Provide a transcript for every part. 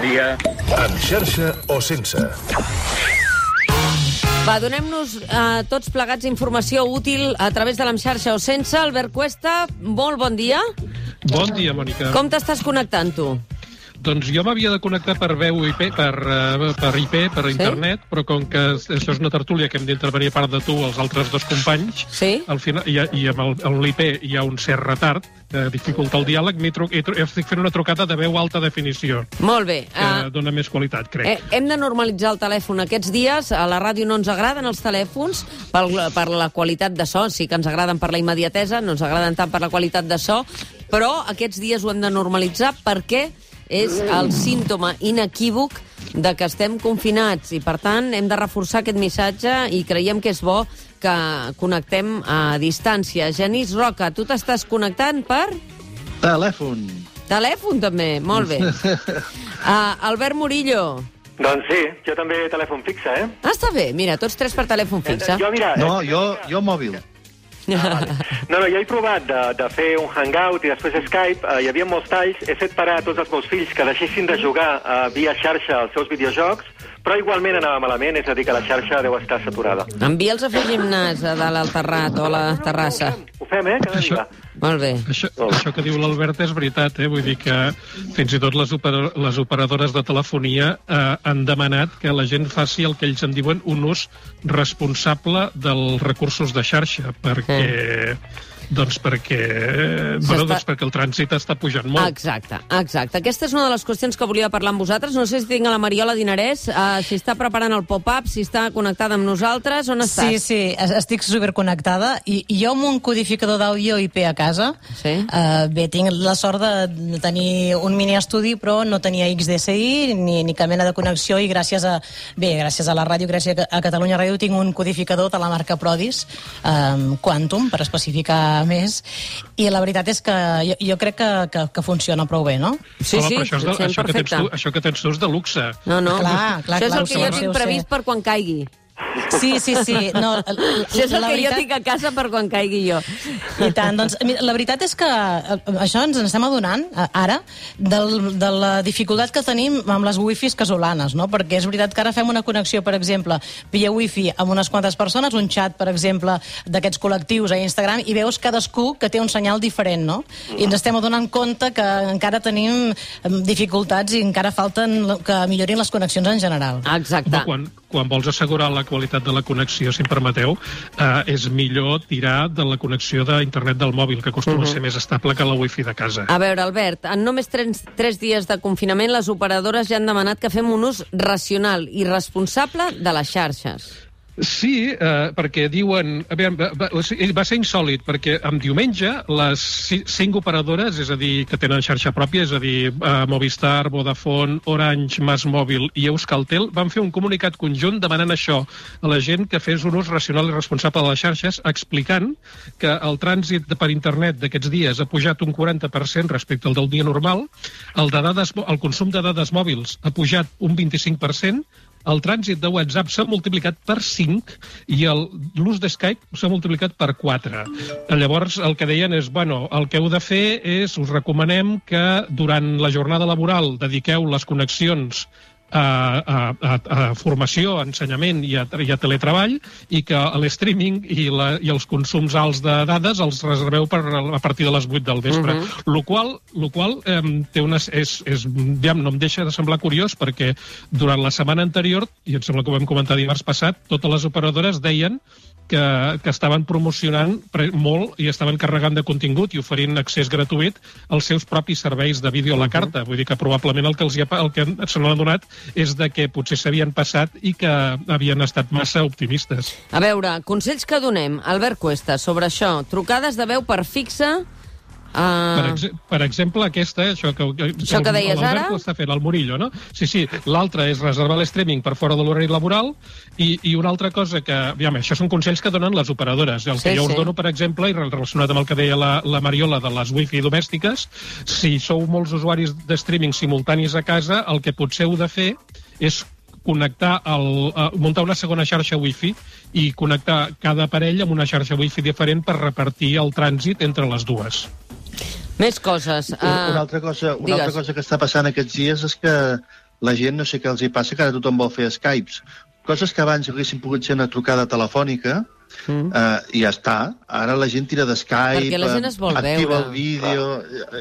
bon dia. En xarxa o sense. Va, donem-nos eh, tots plegats informació útil a través de l'Amxarxa o sense. Albert Cuesta, molt bon dia. Bon dia, Mònica. Com t'estàs connectant, tu? Doncs jo m'havia de connectar per veu IP, per, uh, per IP, per Sí? internet, però com que això és una tertúlia que hem d'intervenir a part de tu els altres dos companys, Sí? al final, i, i amb l'IP hi ha un cert retard que dificulta el diàleg, m'he tru he, tru estic fent una trucada de veu alta definició, Molt bé. que Uh, dona més qualitat, crec. eh, hem de normalitzar el telèfon aquests dies. A la ràdio no ens agraden els telèfons per, per la qualitat de so. Sí que ens agraden per la immediatesa, no ens agraden tant per la qualitat de so, però aquests dies ho hem de normalitzar perquè és el símptoma inequívoc de que estem confinats i, per tant, hem de reforçar aquest missatge i creiem que és bo que connectem a distància. Genís Roca, tu t'estàs connectant per Telèfon. telèfon, també. Molt bé. Uh, Albert Murillo. Doncs sí, jo també telèfon fixe, eh? Ah, està bé. Mira, tots tres per telèfon fixe. Jo, mira... No, eh, jo, jo mòbil. No, no, jo he provat de, de fer un hangout i després Skype. Eh, hi havia molts talls. He fet parar a tots els meus fills que deixessin de jugar eh, via xarxa als seus videojocs, però igualment anava malament, és a dir, que la xarxa deu estar saturada. Envia'ls a fer gimnàs a dalt al terrat o a la terrassa. Ho fem, eh? Cada Això- dia. Molt bé. Això, això que diu l'Albert és veritat, eh? vull dir que fins i tot les, opera les operadores de telefonia eh, han demanat que la gent faci el que ells en diuen un ús responsable dels recursos de xarxa, perquè... Doncs perquè, eh, bueno, doncs perquè el trànsit està pujant molt. Exacte, exacte. Aquesta és una de les qüestions que volia parlar amb vosaltres. No sé si tinc a la Mariola Dinarès, uh, si està preparant el pop-up, si està connectada amb nosaltres, on estàs? Sí, sí, es- estic superconnectada i, i jo amb un codificador d'àudio IP a casa. Sí. Uh, bé, tinc la sort de tenir un mini estudi, però no tenia XDSI ni, ni cap mena de connexió i gràcies a, bé, gràcies a la ràdio, gràcies a Catalunya Ràdio, tinc un codificador de la marca Prodis, um, Quantum, per especificar més, i la veritat és que jo, jo crec que, que, que funciona prou bé, no? Sí, Home, sí, però això, és de, això, que tens tu, això que tens tu és de luxe. No, no. Clar, clar, Això és clar, el que jo tinc previst per quan caigui. Sí, sí, sí. No, Això és el la que veritat... jo tinc a casa per quan caigui jo. I tant, doncs mira, la veritat és que eh, això ens n'estem adonant eh, ara del, de la dificultat que tenim amb les wifis casolanes, no? Perquè és veritat que ara fem una connexió, per exemple, via wifi amb unes quantes persones, un xat, per exemple, d'aquests col·lectius a Instagram, i veus cadascú que té un senyal diferent, no? I ens estem adonant compte que encara tenim eh, dificultats i encara falten que millorin les connexions en general. Exacte. Home, quan, quan vols assegurar la qualitat de la connexió, si em permeteu, eh, és millor tirar de la connexió d'internet del mòbil, que acostuma a ser més estable que la wifi de casa. A veure, Albert, en només tres, tres dies de confinament, les operadores ja han demanat que fem un ús racional i responsable de les xarxes. Sí, eh, perquè diuen... A veure, va, va, ser insòlid, perquè en diumenge les ci- cinc operadores, és a dir, que tenen xarxa pròpia, és a dir, eh, Movistar, Vodafone, Orange, Mas Mòbil i Euskaltel, van fer un comunicat conjunt demanant això a la gent que fes un ús racional i responsable de les xarxes, explicant que el trànsit per internet d'aquests dies ha pujat un 40% respecte al del dia normal, el, de dades, el consum de dades mòbils ha pujat un 25%, el trànsit de WhatsApp s'ha multiplicat per 5 i l'ús de Skype s'ha multiplicat per 4. Llavors, el que deien és, bueno, el que heu de fer és, us recomanem que durant la jornada laboral dediqueu les connexions a, a, a, formació, a ensenyament i a, i a teletreball i que l'streaming i, la, i els consums alts de dades els reserveu per, a partir de les 8 del vespre. Uh -huh. Lo qual, lo qual eh, té unes, és, és, ja, no em deixa de semblar curiós perquè durant la setmana anterior, i em sembla que ho vam comentar dimarts passat, totes les operadores deien que, que estaven promocionant molt i estaven carregant de contingut i oferint accés gratuït als seus propis serveis de vídeo a la carta. Vull dir que probablement el que, els hi ha, el que se n'han adonat és de que potser s'havien passat i que havien estat massa optimistes. A veure, consells que donem, Albert Cuesta, sobre això. Trucades de veu per fixa... Per, Uh, ex per exemple, aquesta, això que, que, Això que deies ara? està fent, el Murillo, no? Sí, sí, l'altre és reservar l'streaming per fora de l'horari laboral i, i una altra cosa que, aviam, això són consells que donen les operadores. El Sí, que jo sí. us dono, per exemple, i relacionat amb el que deia la, la Mariola de les wifi domèstiques, si sou molts usuaris de streaming simultanis a casa, el que potser heu de fer és connectar el, uh, muntar una segona xarxa wifi i connectar cada parell amb una xarxa wifi diferent per repartir el trànsit entre les dues. més coses. Uh, una altra cosa, una digues. altra cosa que està passant aquests dies és que la gent no sé què els hi passa, que ara tothom vol fer Skypes. Coses que abans haguessin pogut ser una trucada telefònica, Mm. Uh, i ja està. Ara la gent tira d'Skype, Perquè la gent es vol activa veure. el vídeo,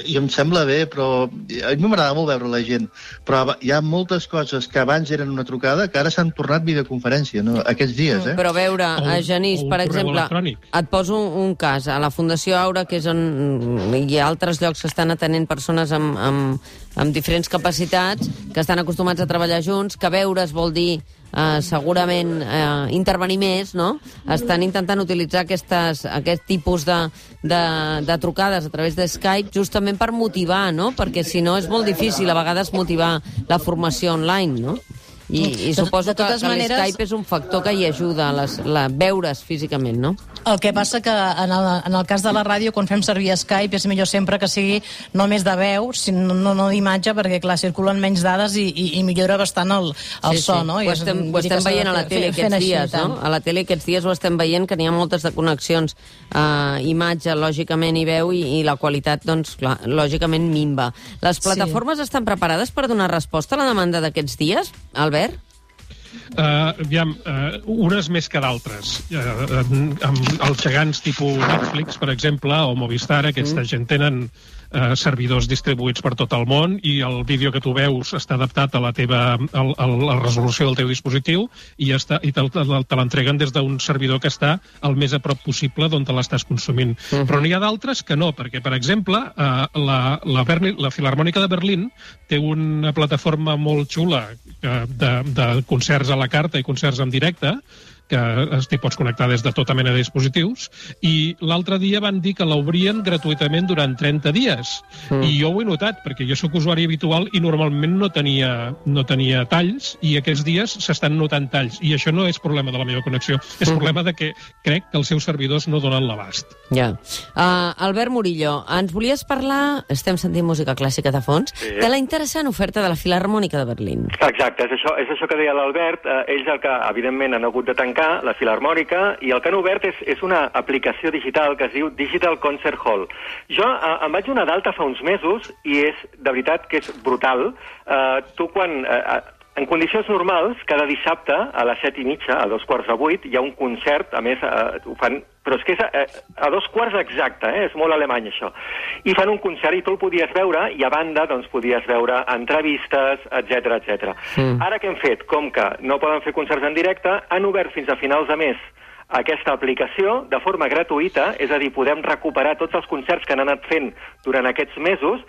i em sembla bé, però a mi m'agrada molt veure la gent. Però hi ha moltes coses que abans eren una trucada que ara s'han tornat videoconferència, no? aquests dies, eh? Però a veure, O a Genís, o un per exemple, electrònic. et poso un, un cas. A la Fundació Aura, que és on hi ha altres llocs que estan atenent persones amb, amb, amb diferents capacitats, que estan acostumats a treballar junts, que veure's vol dir eh, segurament eh, intervenir més, no? Estan intentant utilitzar aquestes, aquest tipus de, de, de trucades a través de Skype justament per motivar, no? Perquè si no és molt difícil a vegades motivar la formació online, no? I, i De- suposo de que, totes que maneres- l'Skype és un factor que hi ajuda a les, la, veure's físicament, no? El que passa que en el, en el cas de la ràdio, quan fem servir Skype, és millor sempre que sigui no més de veu, sinó no, no d'imatge, perquè, clar, circulen menys dades i, i, i millora bastant el, el so, no? I Ho estem, ho estem veient a la tele aquests així, dies, tant. no? A la tele aquests dies ho estem veient, que n'hi ha moltes de connexions eh, imatge, lògicament, i veu, i, i la qualitat, doncs, clar, lògicament minva. Les Sí. plataformes estan preparades per donar resposta a la demanda d'aquests dies, Albert? Uh, aviam, uh, unes més que d'altres. Uh, amb els gegants tipus Netflix, per exemple, o Movistar, aquesta mm. gent tenen uh, servidors distribuïts per tot el món i el vídeo que tu veus està adaptat a la teva a, a la resolució del teu dispositiu i, està, i te, te, te l'entreguen des d'un servidor que està el més a prop possible d'on te l'estàs consumint. Mm -hmm. Però n'hi ha d'altres que no, perquè, per exemple, uh, la, la, Berlin, la Filarmònica de Berlín té una plataforma molt xula eh, de, de concerts a la carta i concerts en directe, que es- t'hi pots connectar des de tota mena de dispositius, i l'altre dia van dir que l'obrien gratuïtament durant 30 dies. Mm. I jo ho he notat, perquè jo sóc usuari habitual i normalment no tenia, no tenia talls, i aquests dies s'estan notant talls. I això no és problema de la meva connexió, és mm. problema de que crec que els seus servidors no donen l'abast. Ja. Uh, Albert Murillo, ens volies parlar, estem sentint música clàssica de fons, Sí. de la interessant oferta de la Filarmònica de Berlín. Exacte, és això, és això que deia l'Albert. Eh, ells el que, evidentment, han hagut de tancar la Filarmònica i el que han obert és, és una aplicació digital que es diu Digital Concert Hall. Jo eh, em vaig donar d'alta fa uns mesos i és, de veritat, que és brutal. Eh, tu quan... Eh, en condicions normals, cada dissabte a les set i mitja, a dos quarts de vuit, hi ha un concert, a més, eh, ho fan però és que és a, a dos quarts exacte, eh? és molt alemany això. I fan un concert i tu el podies veure i a banda doncs, podies veure entrevistes, etc etc. Mm. Ara què hem fet? Com que no poden fer concerts en directe, han obert fins a finals de mes aquesta aplicació de forma gratuïta, és a dir, podem recuperar tots els concerts que han anat fent durant aquests mesos.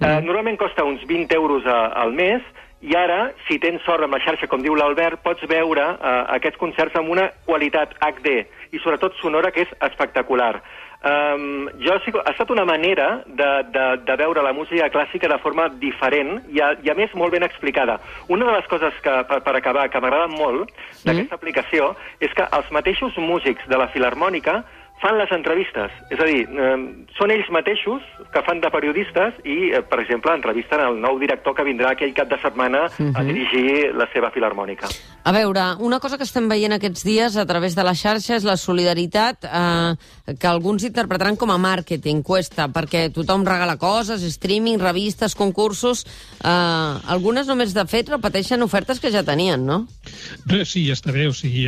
Eh, normalment costa uns 20 euros a, al mes, i ara, si tens sort amb la xarxa, com diu l'Albert, pots veure eh, aquests concerts amb una qualitat HD i sobretot sonora que és espectacular. Um, jo sí, ha estat una manera de, de, de veure la música clàssica de forma diferent i a, i a més molt ben explicada. Una de les coses que, per, per acabar, que m'agrada molt d'aquesta aplicació és que els mateixos músics de la Filarmònica fan les entrevistes. És a dir, eh, són ells mateixos que fan de periodistes i, eh, per exemple, entrevisten el nou director que vindrà aquell cap de setmana a dirigir la seva Filarmònica. A veure, una cosa que estem veient aquests dies a través de la xarxa és la solidaritat eh, que alguns interpretaran com a màrqueting, cuesta, perquè tothom regala coses, streaming, revistes, concursos... Eh, algunes només, de fet, repeteixen ofertes que ja tenien, no? Sí, està bé. O sigui,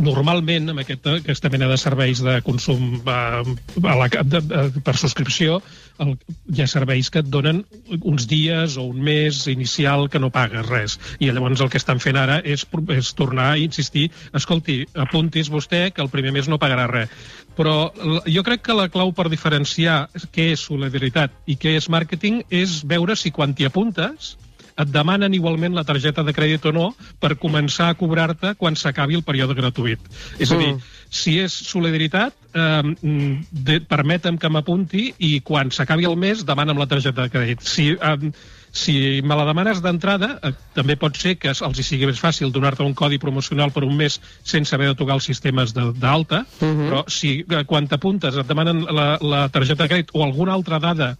normalment, amb aquesta, aquesta mena de serveis de consum a, a la, de, de, per subscripció, el, hi ha serveis que et donen uns dies o un mes inicial que no pagues res. I llavors el que estan fent ara és, és tornar a insistir, escolti, apuntis vostè que el primer mes no pagarà res. Però jo crec que la clau per diferenciar què és solidaritat i què és màrqueting és veure si quan t'hi apuntes et demanen igualment la targeta de crèdit o no per començar a cobrar-te quan s'acabi el període gratuït. És a dir, si és solidaritat, eh, mm, de, permetem que m'apunti i quan s'acabi el mes demana'm la targeta de crèdit. Si, eh, si me la demanes d'entrada, eh, també pot ser que els hi sigui més fàcil donar-te un codi promocional per un mes sense haver de tocar els sistemes de- d'alta, uh -huh. però si eh, quan t'apuntes et demanen la, la targeta de crèdit o alguna altra dada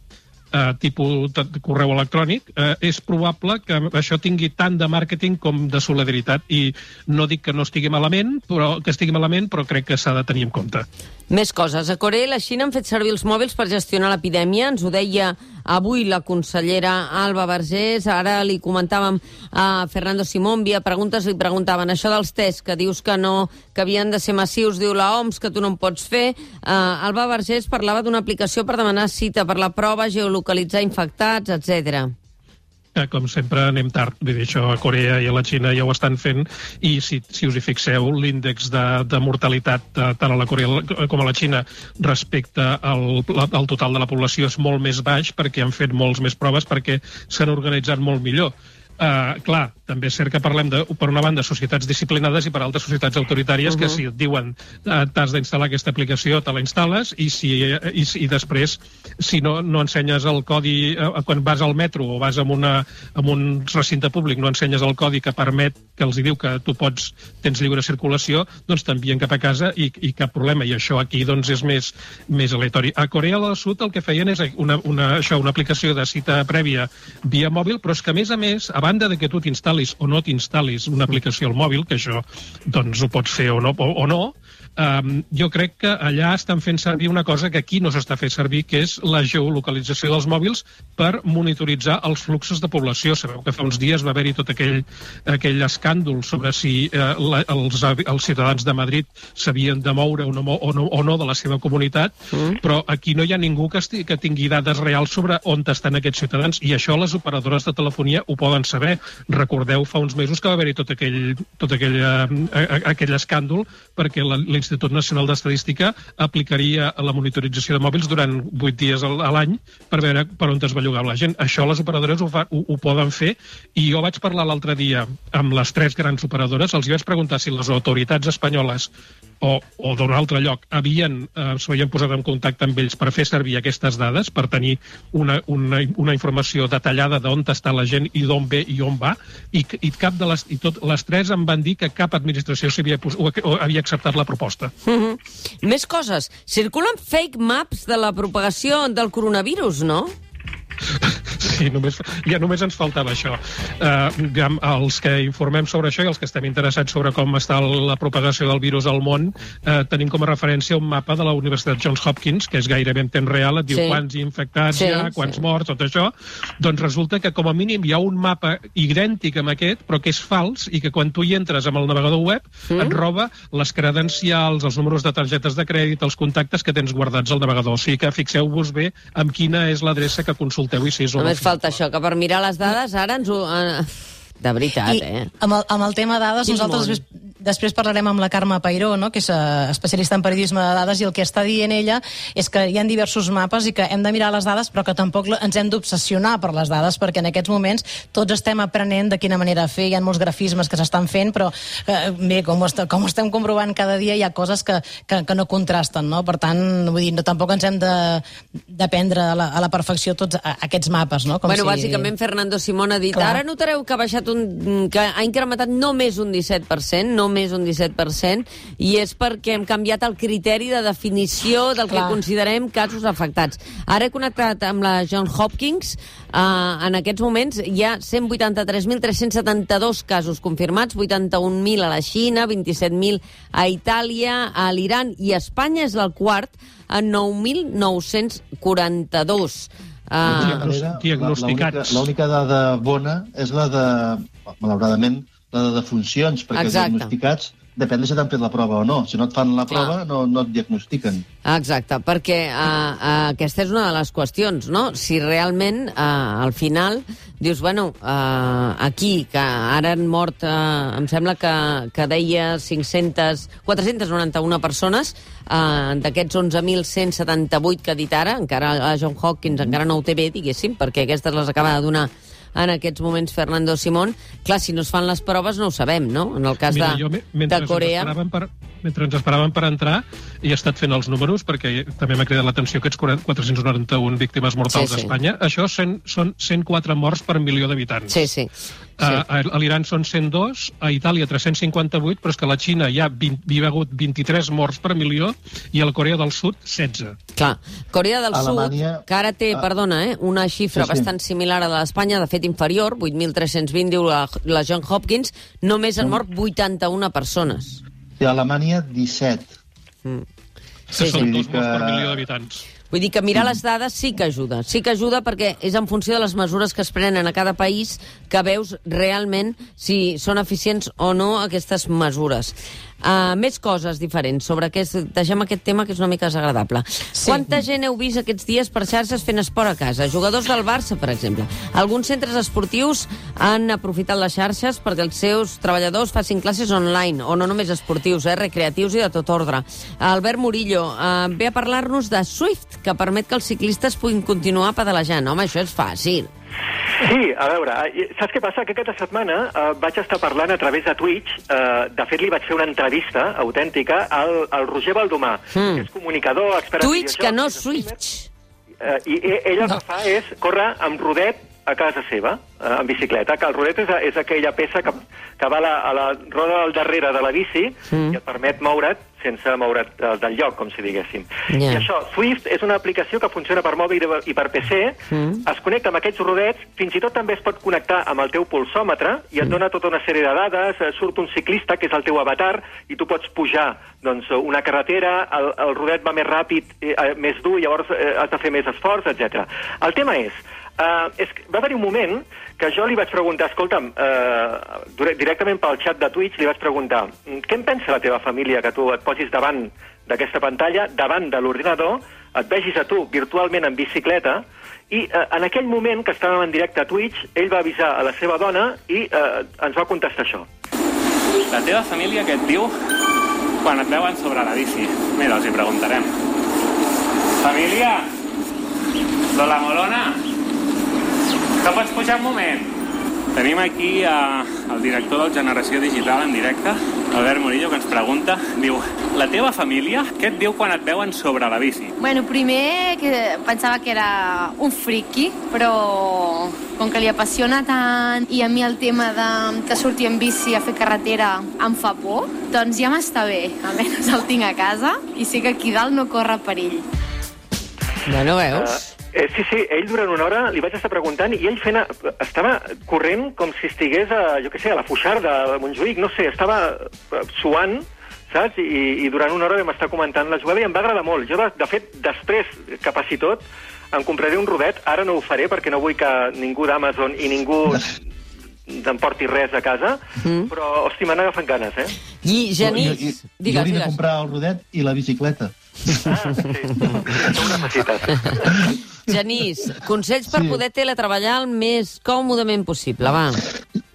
eh, tipus de correu electrònic, eh, és probable que això tingui tant de màrqueting com de solidaritat. I no dic que no estigui malament, però que estigui malament, però crec que s'ha de tenir en compte. Més coses. A Corea i la Xina han fet servir els mòbils per gestionar l'epidèmia. Ens ho deia avui la consellera Alba Vergés. Ara li comentàvem a Fernando Simón, via preguntes, li preguntaven això dels tests, que dius que no, que havien de ser massius, diu la OMS, que tu no en pots fer. Uh, Alba Vergés parlava d'una aplicació per demanar cita per la prova, geolocalitzar infectats, etc eh, com sempre anem tard. Vull dir, això a Corea i a la Xina ja ho estan fent i si, si us hi fixeu, l'índex de, de mortalitat eh, tant a la Corea com a la Xina respecte al, al total de la població és molt més baix perquè han fet molts més proves perquè s'han organitzat molt millor. Uh, clar, també és cert que parlem, de, per una banda, societats disciplinades i per altres societats autoritàries uh -huh. que si et diuen uh, t'has d'instal·lar aquesta aplicació, te la instal·les i, si, i, i després, si no, no ensenyes el codi uh, quan vas al metro o vas en, una, en un recinte públic, no ensenyes el codi que permet, que els diu que tu pots, tens lliure circulació, doncs t'envien cap a casa i, i cap problema. I això aquí doncs, és més, més aleatori. A Corea del Sud el que feien és una, una, això, una aplicació de cita prèvia via mòbil, però és que, a més a més, abans banda de que tu t'instal·lis o no t'instal·lis una aplicació al mòbil, que això doncs ho pots fer o no, o, o no Um, jo crec que allà estan fent servir una cosa que aquí no s'està fent servir, que és la geolocalització dels mòbils per monitoritzar els fluxos de població. Sabeu que fa uns dies va haver-hi tot aquell, aquell escàndol sobre si eh, la, els, els ciutadans de Madrid s'havien de moure o no, o, no, o no de la seva comunitat, mm. però aquí no hi ha ningú que, esti, que tingui dades reals sobre on estan aquests ciutadans, i això les operadores de telefonia ho poden saber. Recordeu fa uns mesos que va haver-hi tot aquell, tot aquell, eh, aquell escàndol perquè l'Institut Nacional d'Estadística aplicaria la monitorització de mòbils durant 8 dies a l'any per veure per on es bellugar la gent. Això les operadores ho, fa, ho, ho poden fer i jo vaig parlar l'altre dia amb les tres grans operadores, els vaig preguntar si les autoritats espanyoles o, o d'un altre lloc havien, eh, s'havien posat en contacte amb ells per fer servir aquestes dades, per tenir una, una, una informació detallada d'on està la gent i d'on ve i on va, i, i cap de les, i tot, les tres em van dir que cap administració havia, o, o havia acceptat la proposta. Mm -hmm. Més coses. Circulen fake maps de la propagació del coronavirus, no? Sí, només, ja només ens faltava això. Uh, els que informem sobre això i els que estem interessats sobre com està la propagació del virus al món, uh, tenim com a referència un mapa de la Universitat Johns Hopkins, que és gairebé en temps real, et diu sí. quants infectats sí, hi ha, quants sí. morts, tot això. Doncs resulta que com a mínim hi ha un mapa idèntic amb aquest, però que és fals i que quan tu hi entres amb el navegador web mm. et roba les credencials, els números de targetes de crèdit, els contactes que tens guardats al navegador. O sigui que fixeu-vos bé amb quina és l'adreça que consulteu i si és o no falta això, que per mirar les dades ara ens ho... Eh, de veritat, I eh? Amb el, amb el tema dades, Quin nosaltres món. Després parlarem amb la Carme Pairó, no? que és uh, especialista en periodisme de dades, i el que està dient ella és que hi ha diversos mapes i que hem de mirar les dades, però que tampoc ens hem d'obsessionar per les dades, perquè en aquests moments tots estem aprenent de quina manera fer, hi ha molts grafismes que s'estan fent, però uh, bé, com, est com estem comprovant cada dia, hi ha coses que, que, que no contrasten, no? Per tant, vull dir, no, tampoc ens hem d'aprendre a, la, a la perfecció tots aquests mapes, no? Com bueno, si... bàsicament Fernando Simón ha dit, Clar. ara notareu que ha baixat un... que ha incrementat només un 17%, no només un 17%, i és perquè hem canviat el criteri de definició del Clar. que considerem casos afectats. Ara he connectat amb la John Hopkins, Uh, en aquests moments hi ha 183.372 casos confirmats, 81.000 a la Xina, 27.000 a Itàlia, a l'Iran i Espanya és el quart a 9.942. Uh, diagnosticats. L'única dada bona és la de, malauradament, la de defuncions, perquè Exacte. els diagnosticats depèn de si t'han fet la prova o no. Si no et fan la prova, no, no et diagnostiquen. Exacte, perquè uh, uh, aquesta és una de les qüestions, no? Si realment, uh, al final, dius, bueno, uh, aquí, que ara han mort, uh, em sembla que, que deia 500, 491 persones, uh, d'aquests 11.178 que ha dit ara, encara a John Hopkins encara no ho té bé, diguéssim, perquè aquestes les acaba de donar en aquests moments Fernando Simón. Clar, si no es fan les proves no ho sabem, no? En el cas Mira, de, jo, de Corea... Per, mentre ens esperàvem per entrar, i he estat fent els números, perquè també m'ha cridat l'atenció aquests 491 víctimes mortals sí, sí. a Espanya. Això són, són 104 morts per milió d'habitants. Sí, sí. Sí. A, a l'Iran són 102, a Itàlia 358, però és que a la Xina hi ha, 20, hi ha hagut 23 morts per milió i a la Corea del Sud 16. Clar, Corea del Alemanya... Sud, que ara té, ah. perdona, eh, una xifra sí, sí. bastant similar a la d'Espanya, de fet inferior, 8.320, diu la, la John Hopkins, només han mort 81 persones. I a Alemanya 17. Mm. Sí, sí. Són dos morts per milió d'habitants. Vull dir que mirar les dades sí que ajuda. Sí que ajuda perquè és en funció de les mesures que es prenen a cada país que veus realment si són eficients o no aquestes mesures. Uh, més coses diferents sobre aquest... Deixem aquest tema, que és una mica desagradable. Sí. Quanta gent heu vist aquests dies per xarxes fent esport a casa? Jugadors del Barça, per exemple. Alguns centres esportius han aprofitat les xarxes perquè els seus treballadors facin classes online, o no només esportius, eh, recreatius i de tot ordre. Albert Murillo uh, ve a parlar-nos de Swift, que permet que els ciclistes puguin continuar pedalejant. Home, això és fàcil. Sí, a veure, eh, saps què passa? Que aquesta setmana eh, vaig estar parlant a través de Twitch, eh, de fet li vaig fer una entrevista autèntica al, al Roger Baldomà, mm. que és comunicador, expert Twitch, que no Switch. Eh, I ell el no. que fa és córrer amb rodet a casa seva, eh, en bicicleta, que el rodet és, és aquella peça que, que va a la, a la roda del darrere de la bici mm. i et permet moure't sense moure't del lloc, com si diguéssim. Yeah. I això, Swift és una aplicació que funciona per mòbil i per PC, mm. es connecta amb aquests rodets, fins i tot també es pot connectar amb el teu pulsòmetre i et mm. dona tota una sèrie de dades, eh, surt un ciclista, que és el teu avatar, i tu pots pujar doncs, una carretera, el, el rodet va més ràpid, eh, més dur, llavors eh, has de fer més esforç, etc. El tema és, Uh, és que va haver-hi un moment que jo li vaig preguntar, escolta'm, uh, directament pel xat de Twitch li vaig preguntar què en pensa la teva família que tu et posis davant d'aquesta pantalla, davant de l'ordinador, et vegis a tu virtualment en bicicleta, i uh, en aquell moment que estàvem en directe a Twitch, ell va avisar a la seva dona i uh, ens va contestar això. La teva família què et diu quan et veuen sobre la bici? Mira, els hi preguntarem. Família, Lola Molona, que pots pujar un moment? Tenim aquí a, el director del Generació Digital en directe, Albert Murillo, que ens pregunta, diu, la teva família, què et diu quan et veuen sobre la bici? Bueno, primer que pensava que era un friki, però com que li apassiona tant i a mi el tema de que surti en bici a fer carretera em fa por, doncs ja m'està bé. Almenys el tinc a casa i sé que aquí dalt no corre perill. Bueno, veus? Eh, sí, sí, ell durant una hora li vaig estar preguntant i ell fent, estava corrent com si estigués a, jo què sé, a la Fuixarda, a Montjuïc, no sé, estava eh, suant, saps? I, I durant una hora vam estar comentant la jugada i em va agradar molt. Jo, de, de fet, després, que passi tot, em compraré un rodet, ara no ho faré perquè no vull que ningú d'Amazon i ningú t'emporti res a casa, mm. però, hosti, m'han agafat ganes, eh? I, Genís... Jo, jo, jo, jo hauria de comprar el rodet i la bicicleta. Ah, sí. Genís, consells per sí. poder teletreballar el més còmodament possible, va.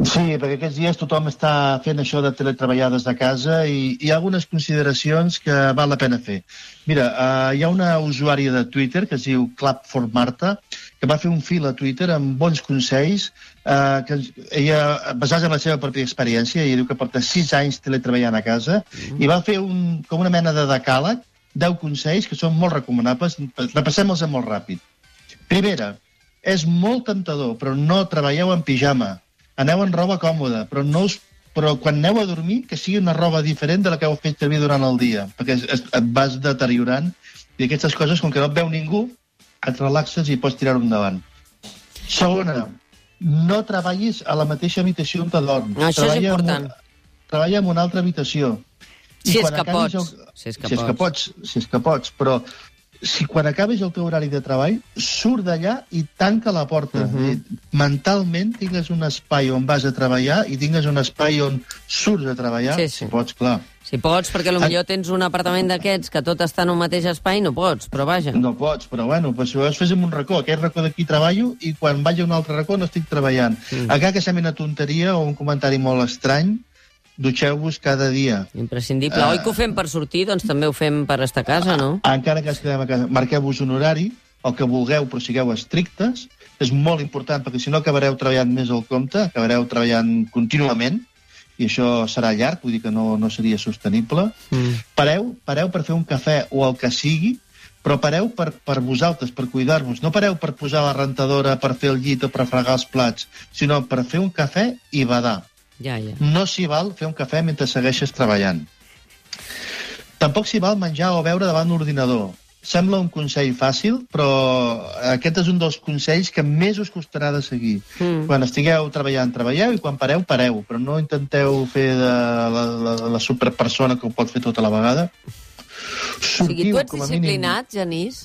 Sí, perquè aquests dies tothom està fent això de teletreballar des de casa i hi ha algunes consideracions que val la pena fer. Mira, uh, hi ha una usuària de Twitter que es diu Clap for Marta, que va fer un fil a Twitter amb bons consells uh, que ella, basats en la seva pròpia experiència, ella diu que porta sis anys teletreballant a casa, mm. i va fer un, com una mena de decàleg 10 consells que són molt recomanables. Repassem-los molt ràpid. Primera, és molt temptador, però no treballeu en pijama. Aneu en roba còmoda, però no us però quan aneu a dormir, que sigui una roba diferent de la que heu fet servir durant el dia, perquè es, es, et vas deteriorant i aquestes coses, com que no et veu ningú, et relaxes i pots tirar-ho endavant. Segona, no treballis a la mateixa habitació on t'adorms. No, això Treballa és important. En, treballa en una altra habitació. Si és, que pots. El... si és que si pots. És que pots. Si és que pots, però si quan acabes el teu horari de treball, surt d'allà i tanca la porta. Uh mhm. -huh. Mentalment tingues un espai on vas a treballar i tingues un espai on surts a treballar, sí, sí. si pots, clar. Si pots, perquè potser tens un apartament d'aquests que tot està en un mateix espai, no pots, però vaja. No pots, però bueno, pues, si vols fes un racó, aquest racó d'aquí treballo i quan vaig a un altre racó no estic treballant. Mm. Acá que sembla una tonteria o un comentari molt estrany, dutxeu-vos cada dia. Imprescindible. Uh, Oi que ho fem per sortir, doncs també ho fem per estar a casa, no? Encara que estiguem a casa. Marqueu-vos un horari, el que vulgueu, però sigueu estrictes. És molt important, perquè si no acabareu treballant més al compte, acabareu treballant contínuament, i això serà llarg, vull dir que no, no seria sostenible. Mm. Pareu, pareu per fer un cafè o el que sigui, però pareu per, per vosaltres, per cuidar-vos. No pareu per posar la rentadora, per fer el llit o per fregar els plats, sinó per fer un cafè i badar. Ja, ja. No s'hi val fer un cafè mentre segueixes treballant. Tampoc s'hi val menjar o beure davant l'ordinador. Sembla un consell fàcil, però aquest és un dels consells que més us costarà de seguir. Mm. Quan estigueu treballant, treballeu, i quan pareu, pareu. Però no intenteu fer de la, la, la superpersona que ho pot fer tota la vegada. Sortiu, o sigui, tu ets disciplinat, mínim... Genís?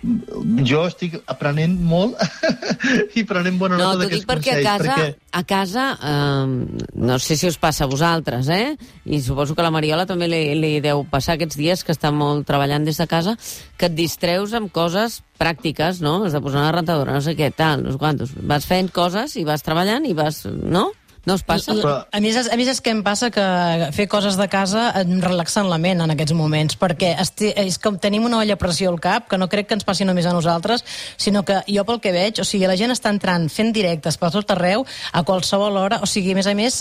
Jo estic aprenent molt i prenent bona no, nota d'aquests consells. No, perquè a casa, perquè... a casa eh, no sé si us passa a vosaltres, eh? I suposo que la Mariola també li, li deu passar aquests dies que està molt treballant des de casa, que et distreus amb coses pràctiques, no? Has de posar una rentadora, no sé què, tal, no sé quantos. Vas fent coses i vas treballant i vas... no? No us passa? Però... A, més, a més és que em passa que fer coses de casa em relaxen la ment en aquests moments, perquè esti, és com tenim una olla a pressió al cap, que no crec que ens passi només a nosaltres, sinó que jo pel que veig, o sigui, la gent està entrant fent directes per tot arreu, a qualsevol hora, o sigui, a més a més,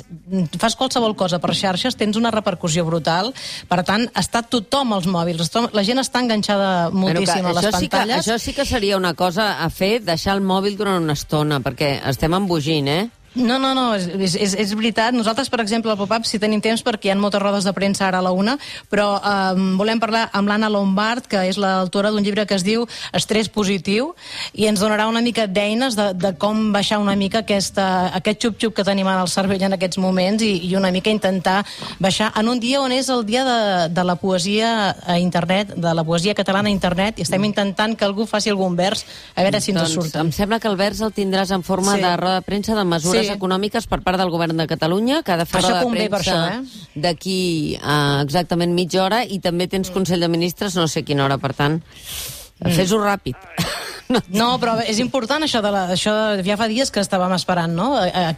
fas qualsevol cosa per xarxes, tens una repercussió brutal, per tant, està tothom als mòbils, la gent està enganxada moltíssim a les això pantalles. Sí que, això sí que seria una cosa a fer, deixar el mòbil durant una estona, perquè estem embogint, eh? No, no, no, és, és, és veritat. Nosaltres, per exemple, al pop-up, si tenim temps, perquè hi ha moltes rodes de premsa ara a la una, però eh, volem parlar amb l'Anna Lombard, que és l'autora d'un llibre que es diu Estrès positiu, i ens donarà una mica d'eines de, de com baixar una mica aquesta, aquest xup-xup que tenim al cervell en aquests moments i, i una mica intentar baixar en un dia on és el dia de, de la poesia a internet, de la poesia catalana a internet, i estem intentant que algú faci algun vers, a veure si ens doncs, surt. Em sembla que el vers el tindràs en forma sí. de roda de premsa de mesures sí. econòmiques per part del govern de Catalunya, que ha de fer això roda de premsa això, eh? d'aquí a exactament mitja hora, i també tens Consell de Ministres no sé quina hora, per tant, mm. fes-ho ràpid. No. però és important això de la, això ja fa dies que estàvem esperant, no?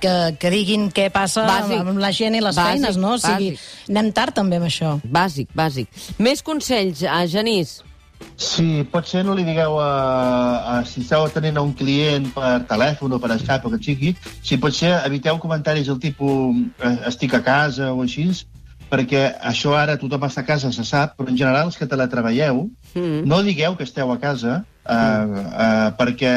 Que, que diguin què passa bàsic. amb la gent i les bàsic, feines, no? O sigui, bàsic. anem tard també amb això. Bàsic, bàsic. Més consells, a Genís. Sí, potser no li digueu a, a si esteu tenint a un client per telèfon o per Skype o que sigui, si potser eviteu comentaris del tipus eh, estic a casa o així, perquè això ara tothom està a casa, se sap, però en general els que teletreballeu, mm. no digueu que esteu a casa, eh, mm. eh, perquè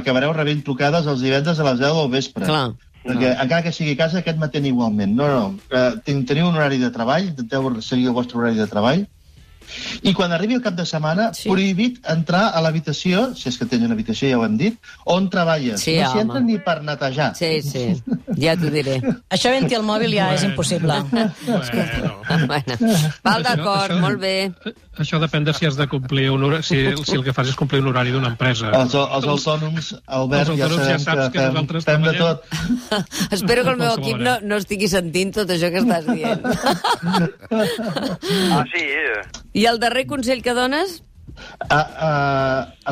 acabareu rebent trucades els divendres a les 10 del vespre. Clar. Perquè no. encara que sigui a casa, aquest matent igualment. No, no, eh, teniu un horari de treball, intenteu seguir el vostre horari de treball, i quan arribi el cap de setmana, sí. prohibit entrar a l'habitació, si és que tenen habitació, ja ho hem dit, on treballes. Sí, no s'hi entra ni per netejar. Sí, sí, ja t'ho diré. Això venti el mòbil ja bueno. és impossible. Bueno. bueno. Val d'acord, molt bé. Això depèn de si has de complir un horari, si, si el que fas és complir un horari d'una empresa. Els, els autònoms, Albert, els autònoms ja, ja saps que, que fem, fem de tot. Espero que el meu equip no, no estigui sentint tot això que estàs dient. ah, sí. I el darrer consell que dones? A, a,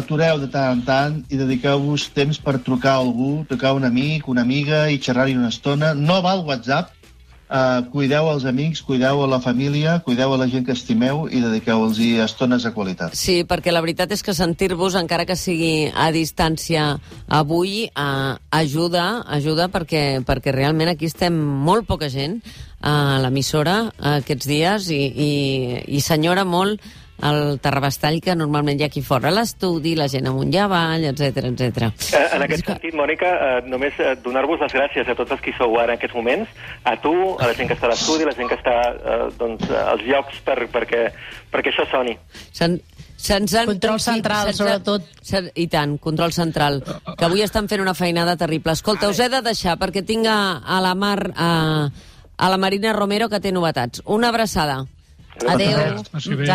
atureu de tant en tant i dediqueu-vos temps per trucar a algú, trucar a un amic, una amiga i xerrar-hi una estona. No val WhatsApp, Uh, cuideu els amics, cuideu a la família, cuideu a la gent que estimeu i dediqueu-los estones de qualitat. Sí, perquè la veritat és que sentir-vos, encara que sigui a distància avui, uh, ajuda, ajuda perquè, perquè realment aquí estem molt poca gent a l'emissora aquests dies i, i, i senyora molt el terrabastall que normalment hi ha aquí fora, l'estudi, la gent amunt i avall, etc etc. Eh, en aquest sentit, Mònica, eh, només eh, donar-vos les gràcies a tots els que sou ara en aquests moments, a tu, a la gent que està a l'estudi, a la gent que està eh, doncs, als llocs per, perquè, perquè això soni. Se'n Se'ns han... Control central, se sobretot. Se, I tant, control central. Que avui estan fent una feinada terrible. Escolta, us he de deixar perquè tinc a, a la Mar, a, a la Marina Romero, que té novetats. Una abraçada. Adéu. Adéu.